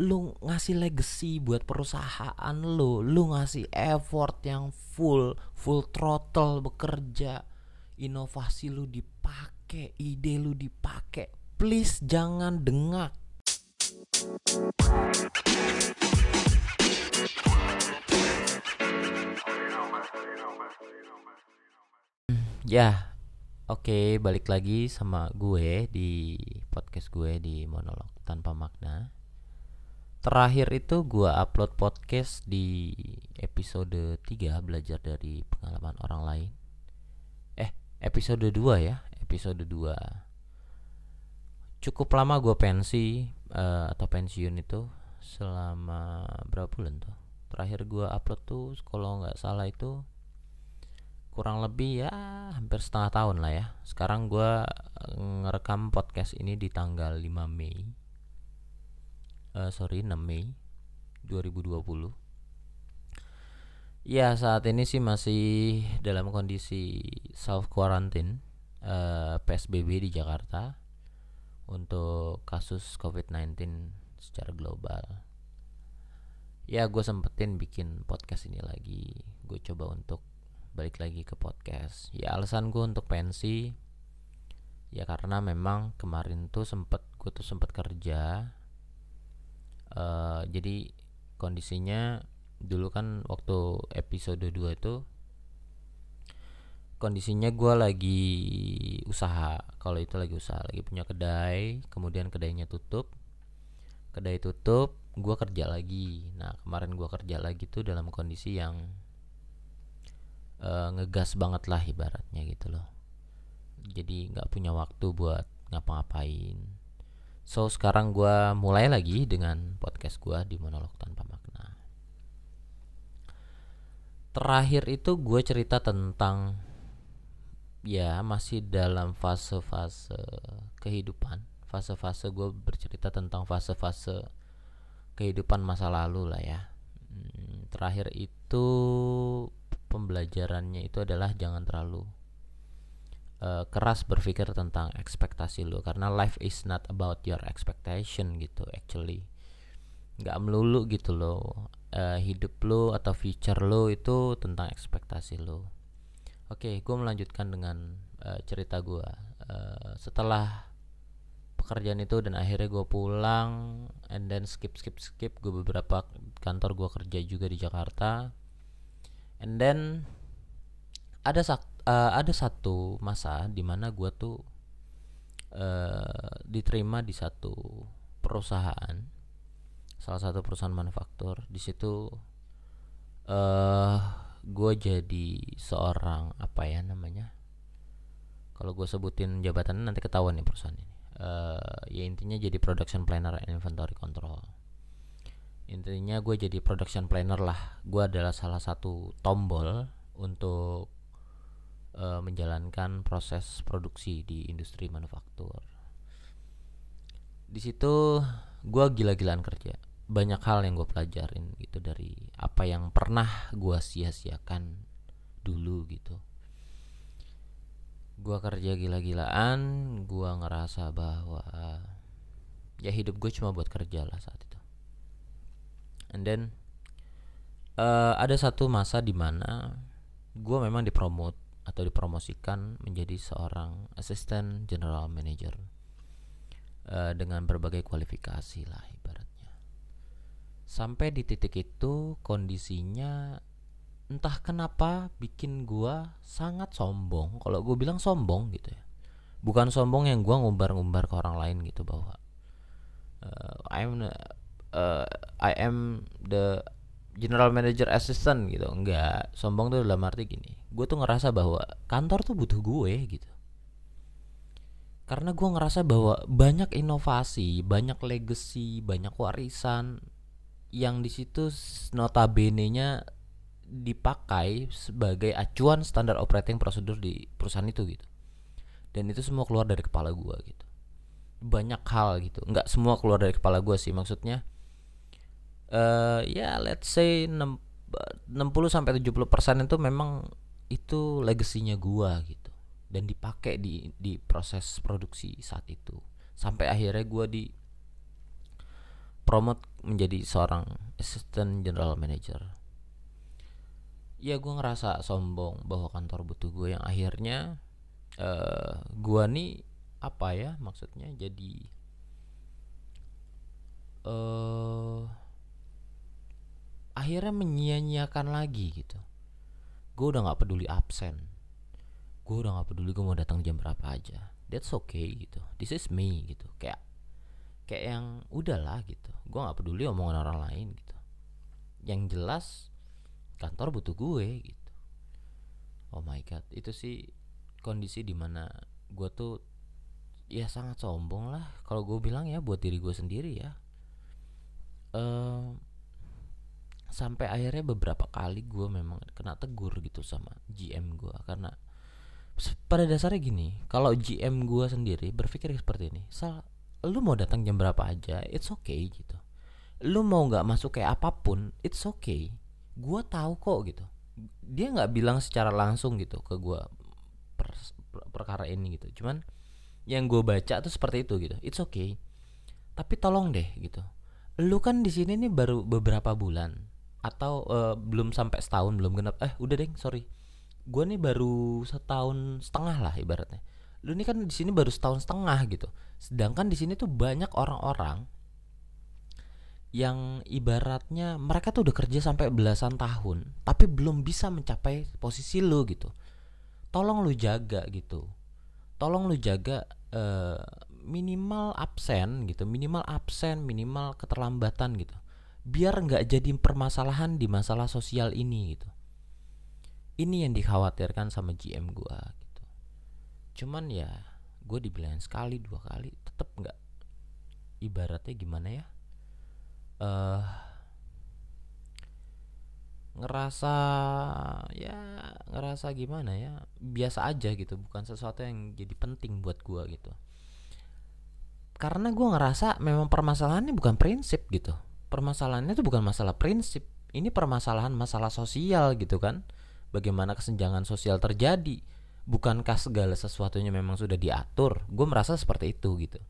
lu ngasih legacy buat perusahaan lu lu ngasih effort yang full full throttle bekerja inovasi lu dipakai ide lu dipakai please jangan dengak ya Oke, balik lagi sama gue di podcast gue di monolog tanpa makna. Terakhir itu gue upload podcast di episode 3 belajar dari pengalaman orang lain. Eh, episode 2 ya, episode 2. Cukup lama gue pensi uh, atau pensiun itu selama berapa bulan tuh? Terakhir gue upload tuh kalau nggak salah itu kurang lebih ya hampir setengah tahun lah ya sekarang eh, ngerekam podcast ini di tanggal 5 Mei uh, sorry 6 Mei 2020 ya saat ini sih masih dalam kondisi self quarantine uh, eh, PSBB di Jakarta untuk kasus COVID-19 secara global. Ya gue sempetin bikin podcast ini lagi. Gue coba untuk balik lagi ke podcast. Ya alasan gue untuk pensi ya karena memang kemarin tuh sempet gue tuh sempet kerja uh, jadi kondisinya dulu kan waktu episode 2 itu kondisinya gue lagi usaha. Kalau itu lagi usaha lagi punya kedai kemudian kedainya tutup. Kedai tutup gue kerja lagi. Nah kemarin gue kerja lagi tuh dalam kondisi yang uh, ngegas banget lah ibaratnya gitu loh. Jadi nggak punya waktu buat ngapa-ngapain so sekarang gue mulai lagi dengan podcast gue di monolog tanpa makna. Terakhir itu gue cerita tentang ya masih dalam fase-fase kehidupan. Fase-fase gue bercerita tentang fase-fase kehidupan masa lalu lah ya. Hmm, terakhir itu pembelajarannya itu adalah jangan terlalu uh, keras berpikir tentang ekspektasi lo karena life is not about your expectation gitu actually. Nggak melulu gitu loh. Uh, hidup lo atau future lo itu tentang ekspektasi lo oke okay, gue melanjutkan dengan uh, cerita gue uh, setelah pekerjaan itu dan akhirnya gue pulang and then skip skip skip gue beberapa kantor gue kerja juga di Jakarta. And then ada sak uh, ada satu masa di mana gue tuh uh, diterima di satu perusahaan salah satu perusahaan manufaktur. Di situ uh, gue jadi seorang apa ya namanya kalau gue sebutin jabatan nanti ketahuan nih perusahaan ini. Uh, ya intinya jadi production planner and inventory control. Intinya gue jadi production planner lah. Gue adalah salah satu tombol untuk uh, menjalankan proses produksi di industri manufaktur. Di situ gue gila-gilaan kerja. Banyak hal yang gue pelajarin gitu dari apa yang pernah gue sia-siakan dulu gitu. Gue kerja gila-gilaan gue ngerasa bahwa ya hidup gue cuma buat kerja lah saat itu. And then uh, ada satu masa di mana gue memang dipromot atau dipromosikan menjadi seorang assistant general manager uh, dengan berbagai kualifikasi lah ibaratnya. Sampai di titik itu kondisinya entah kenapa bikin gue sangat sombong. Kalau gue bilang sombong gitu ya. Bukan sombong yang gue ngumbar-ngumbar ke orang lain gitu bahwa uh, I'm uh, I am the general manager assistant gitu. Enggak. Sombong tuh dalam arti gini gue tuh ngerasa bahwa kantor tuh butuh gue gitu. Karena gue ngerasa bahwa banyak inovasi banyak legacy banyak warisan yang di situ notabene nya dipakai sebagai acuan standar operating prosedur di perusahaan itu gitu. Dan itu semua keluar dari kepala gue gitu. Banyak hal gitu. Nggak semua keluar dari kepala gue sih maksudnya uh, ya let's say 60 sampai 70% itu memang itu legasinya gua gitu. Dan dipakai di di proses produksi saat itu. Sampai akhirnya gua di promote menjadi seorang assistant general manager. Ya gue ngerasa sombong bahwa kantor butuh gue yang akhirnya uh, gue nih apa ya maksudnya jadi uh, akhirnya menyia-nyiakan lagi gitu gue udah nggak peduli absen. Gue udah nggak peduli gue mau datang jam berapa aja. That's okay gitu. This is me gitu. Kayak kayak yang udahlah gitu. Gue nggak peduli omongan orang lain gitu. Yang jelas kantor butuh gue gitu. Oh my god. Itu sih kondisi di mana gue tuh ya sangat sombong lah. Kalau gue bilang ya buat diri gue sendiri ya. Uh, sampai akhirnya beberapa kali gue memang kena tegur gitu sama GM gue karena pada dasarnya gini kalau GM gue sendiri berpikir seperti ini sal lu mau datang jam berapa aja it's okay gitu. Lu mau nggak masuk kayak apa pun it's okay. Gue tahu kok gitu. Dia nggak bilang secara langsung gitu ke gue per, per, perkara ini gitu. Cuman yang gue baca tuh seperti itu gitu it's okay. Tapi tolong deh gitu. Lu kan di sini nih baru beberapa bulan atau uh, belum sampai setahun belum genap. Eh udah deh sorry. Gue nih baru setahun setengah lah ibaratnya. Lu nih kan di sini baru setahun setengah gitu. Sedangkan di sini tuh banyak orang-orang yang ibaratnya mereka tuh udah kerja sampai belasan tahun tapi belum bisa mencapai posisi lu gitu. Tolong lu jaga gitu. Tolong lu jaga uh, minimal absen gitu minimal absen minimal keterlambatan gitu biar nggak jadi permasalahan di masalah sosial ini gitu. Ini yang dikhawatirkan sama GM gua gitu. Cuman ya gue dibilang sekali dua kali tetap nggak. Ibaratnya gimana ya? Uh, ngerasa ya ngerasa gimana ya? Biasa aja gitu. Bukan sesuatu yang jadi penting buat gua gitu. Karena gua ngerasa memang permasalahannya bukan prinsip gitu permasalahannya itu bukan masalah prinsip ini permasalahan masalah sosial gitu kan. Bagaimana kesenjangan sosial terjadi? Bukankah segala sesuatunya memang sudah diatur? Gue merasa seperti itu gitu.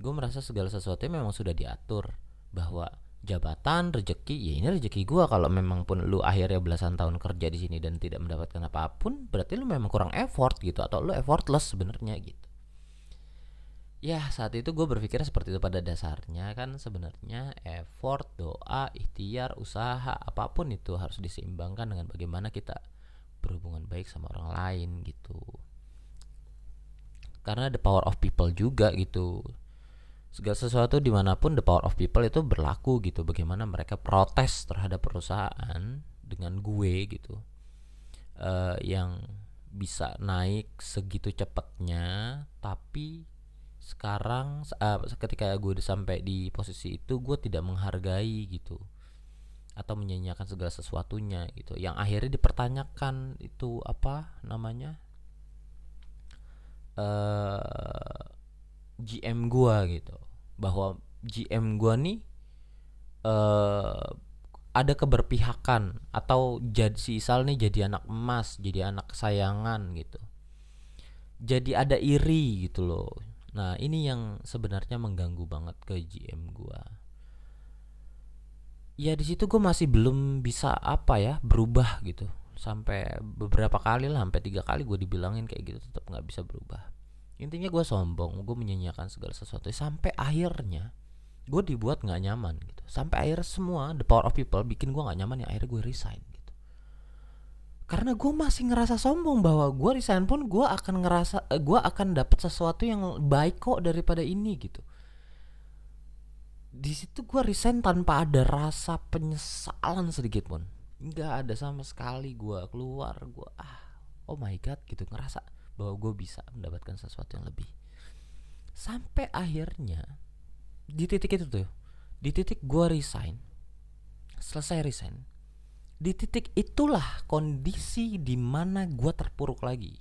Gue merasa segala sesuatunya memang sudah diatur bahwa jabatan rezeki ya ini rezeki gue kalau memang pun lu akhirnya belasan tahun kerja di sini dan tidak mendapatkan apa pun berarti lu memang kurang effort gitu atau lu effortless sebenarnya gitu ya saat itu gue berpikir seperti itu pada dasarnya kan. Sebenarnya effort doa ikhtiar usaha apa pun itu harus diseimbangkan dengan bagaimana kita berhubungan baik sama orang lain gitu. Karena the power of people juga gitu. Segala sesuatu di mana pun the power of people itu berlaku gitu. Bagaimana mereka protes terhadap perusahaan dengan gue gitu. Uh, yang bisa naik segitu cepatnya tapi sekarang uh, ketika gue udah sampai di posisi itu gue tidak menghargai gitu. Atau menyanyiakan segala sesuatunya gitu. Yang akhirnya dipertanyakan itu apa namanya? Uh, GM gua gitu. Bahwa GM gua nih uh, ada keberpihakan. Atau jadi si Isal nih jadi anak emas, jadi anak kesayangan gitu. Jadi ada iri gitu loh. Nah, ini yang sebenarnya mengganggu banget ke GM gua. Ya di situ gue masih belum bisa apa ya berubah gitu. Sampai beberapa kali lah sampai tiga kali gue dibilangin kayak gitu tetap nggak bisa berubah. Intinya gue sombong gue menyanyiakan segala sesuatu. Sampai akhirnya gue dibuat nggak nyaman gitu. Sampai akhir semua the power of people bikin gue nggak nyaman ya akhirnya gue resign gitu karena gue masih ngerasa sombong bahwa gue resign pun gue akan ngerasa eh, gue akan dapat sesuatu yang baik kok daripada ini gitu. Di situ gue resign tanpa ada rasa penyesalan sedikit pun. Nggak ada sama sekali gue keluar gue ah oh my god gitu. Ngerasa bahwa gue bisa mendapatkan sesuatu yang lebih. Sampai akhirnya di titik itu tuh di titik gue resign selesai resign di titik itulah kondisi di mana gue terpuruk lagi.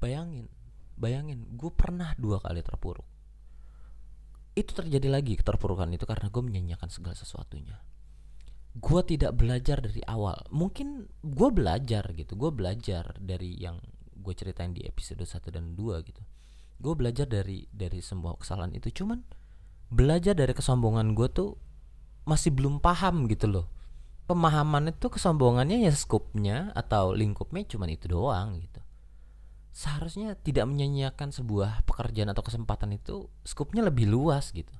Bayangin bayangin gue pernah dua kali terpuruk. Itu terjadi lagi keterpurukan itu karena gue menyanyikan segala sesuatunya. Gue tidak belajar dari awal. Mungkin gue belajar gitu gue belajar dari yang gue ceritain di episode 1 dan 2 gitu. Gue belajar dari dari semua kesalahan itu cuman belajar dari kesombongan gue tuh masih belum paham gitu loh pemahaman itu kesombongannya ya skupnya atau lingkupnya cuma itu doang gitu. Seharusnya tidak menyanyiakan sebuah pekerjaan atau kesempatan itu skupnya lebih luas gitu.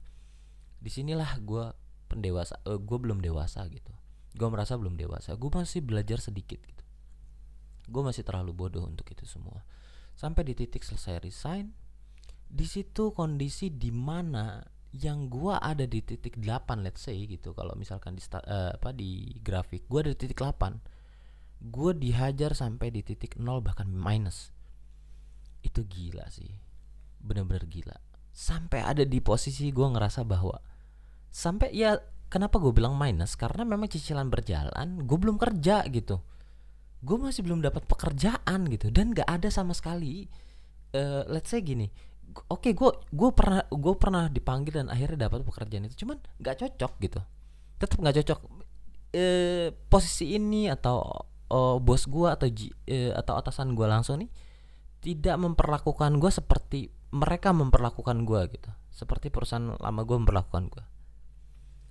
Di sinilah gue pendewasa uh, gue belum dewasa gitu. Gue merasa belum dewasa. Gue masih belajar sedikit gitu. Gue masih terlalu bodoh untuk itu semua. Sampai di titik selesai resign di situ kondisi di mana yang gua ada di titik 8 let's say gitu. Kalau misalkan di uh, apa di grafik gua ada di titik 8 gua dihajar sampai di titik 0 bahkan minus. Itu gila sih. Bener-bener gila. Sampai ada di posisi gua ngerasa bahwa sampai ya kenapa gue bilang minus? Karena memang cicilan berjalan gue belum kerja gitu. Gue masih belum dapat pekerjaan gitu. Dan gak ada sama sekali uh, let's say gini oke okay, gue gue pernah gue pernah dipanggil dan akhirnya dapat pekerjaan itu. Cuman nggak cocok gitu. Tetap nggak cocok. E, posisi ini atau oh, bos gue atau e, atau atasan gue langsung nih tidak memperlakukan gue seperti mereka memperlakukan gue gitu. Seperti perusahaan lama gue memperlakukan gue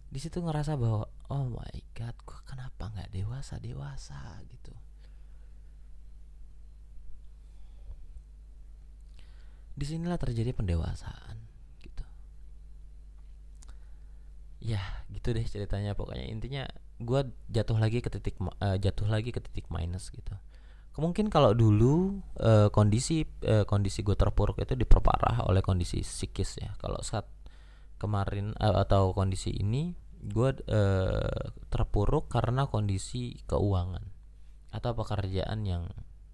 di situ ngerasa bahwa oh my god gue kenapa nggak dewasa dewasa gitu di sinilah terjadi pendewasaan gitu. Ya gitu deh ceritanya. Pokoknya intinya gue jatuh lagi ke titik uh, jatuh lagi ke titik minus gitu. Mungkin kalau dulu uh, kondisi uh, kondisi gue terpuruk itu diperparah oleh kondisi psikis ya. Kalau saat kemarin uh, atau kondisi ini gue uh, terpuruk karena kondisi keuangan atau pekerjaan yang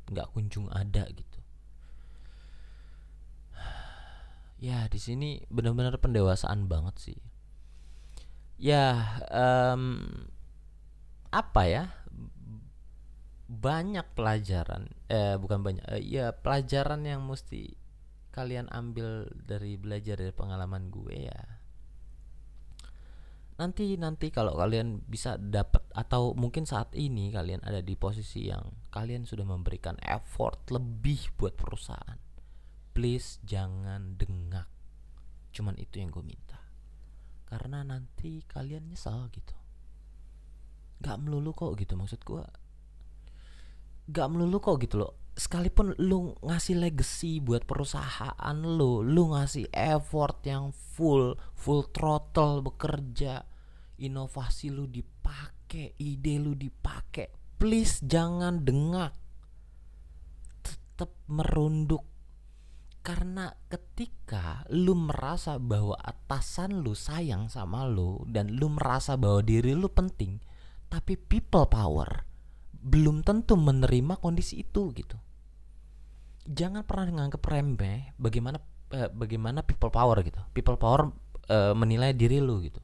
nggak kunjung ada gitu ya di sini benar-benar pendewasaan banget sih. Ya um, apa ya? Banyak pelajaran eh bukan banyak eh, ya pelajaran yang mesti kalian ambil dari belajar dari pengalaman gue ya. Nanti nanti kalau kalian bisa dapat atau mungkin saat ini kalian ada di posisi yang kalian sudah memberikan effort lebih buat perusahaan please jangan dengak. Cuman itu yang gue minta. Karena nanti kalian nyesal gitu. Gak melulu kok gitu maksud gue gak melulu kok gitu loh. Sekalipun lu ngasih legacy buat perusahaan lu lu ngasih effort yang full full throttle bekerja inovasi lu dipakai ide lu dipakai please jangan dengak. Tetap merunduk karena ketika lu merasa bahwa atasan lu sayang sama lu dan lu merasa bahwa diri lu penting, tapi people power belum tentu menerima kondisi itu gitu. Jangan pernah menganggap remeh bagaimana eh, bagaimana people power gitu. People power eh, menilai diri lu gitu.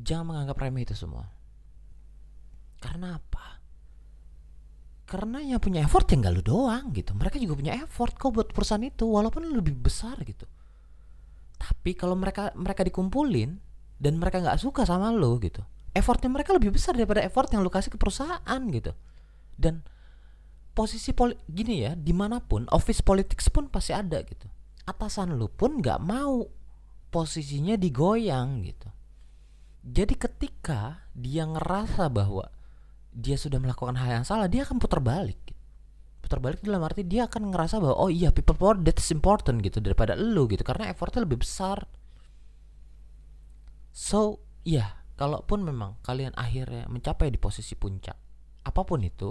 Jangan menganggap remeh itu semua. Karena apa? Karena yang punya effort ya nggak lu doang gitu. Mereka juga punya effort kok buat perusahaan itu walaupun lebih besar gitu. Tapi kalau mereka mereka dikumpulin dan mereka nggak suka sama lo gitu effortnya mereka lebih besar daripada effort yang lu kasih ke perusahaan gitu. Dan posisi poli gini ya di mana pun office politics pun pasti ada gitu. Atasan lu pun nggak mau posisinya digoyang gitu. Jadi ketika dia ngerasa bahwa dia sudah melakukan hal yang salah dia akan putar balik. Putar balik dalam arti dia akan ngerasa bahwa oh iya people power that's important gitu daripada lu gitu. Karena effortnya lebih besar. So iya kalaupun memang kalian akhirnya mencapai di posisi puncak apa pun itu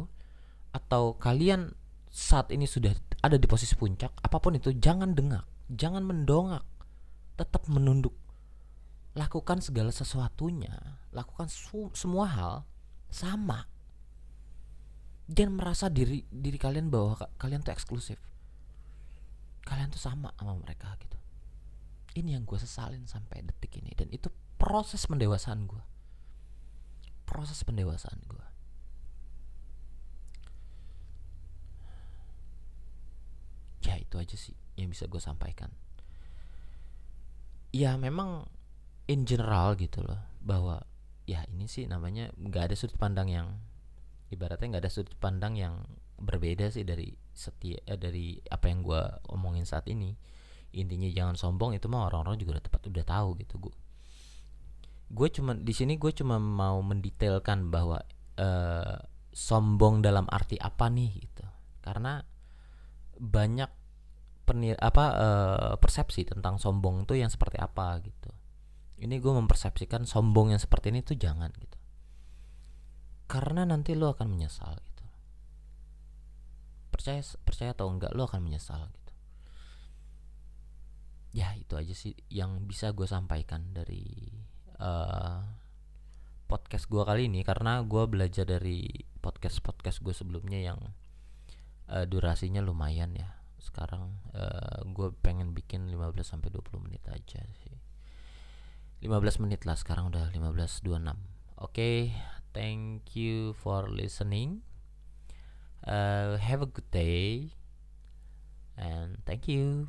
atau kalian saat ini sudah ada di posisi puncak apa pun itu jangan dengak jangan mendongak. Tetap menunduk. Lakukan segala sesuatunya. Lakukan semua hal sama jangan merasa diri diri kalian bahwa kalian tuh eksklusif. Kalian tuh sama sama mereka gitu. Ini yang gue sesalin sampai detik ini dan itu proses pendewasaan gue proses pendewasaan gue ya itu aja sih yang bisa gue sampaikan. Ya memang in general gitu loh bahwa ya ini sih namanya nggak ada sudut pandang yang ibaratnya nggak ada sudut pandang yang berbeda sih dari setia eh, dari apa yang gue omongin saat ini. Intinya jangan sombong itu mah orang-orang juga udah tepat udah tahu gitu gue gue cuma di sini gue cuma mau mendetailkan bahwa uh, sombong dalam arti apa nih gitu. Karena banyak penir apa uh, persepsi tentang sombong tuh yang seperti apa gitu. Ini gue mempersepsikan sombong yang seperti ini tuh jangan gitu karena nanti lo akan menyesal gitu. Percaya percaya atau enggak lo akan menyesal gitu. Ya itu aja sih yang bisa gue sampaikan dari uh, podcast gue kali ini. Karena gue belajar dari podcast podcast gue sebelumnya yang uh, durasinya lumayan ya. Sekarang uh, gue pengen bikin 15 sampai 20 menit aja sih. 15 menit lah sekarang udah 15.26 oke okay, thank you for listening. Uh, have a good day and thank you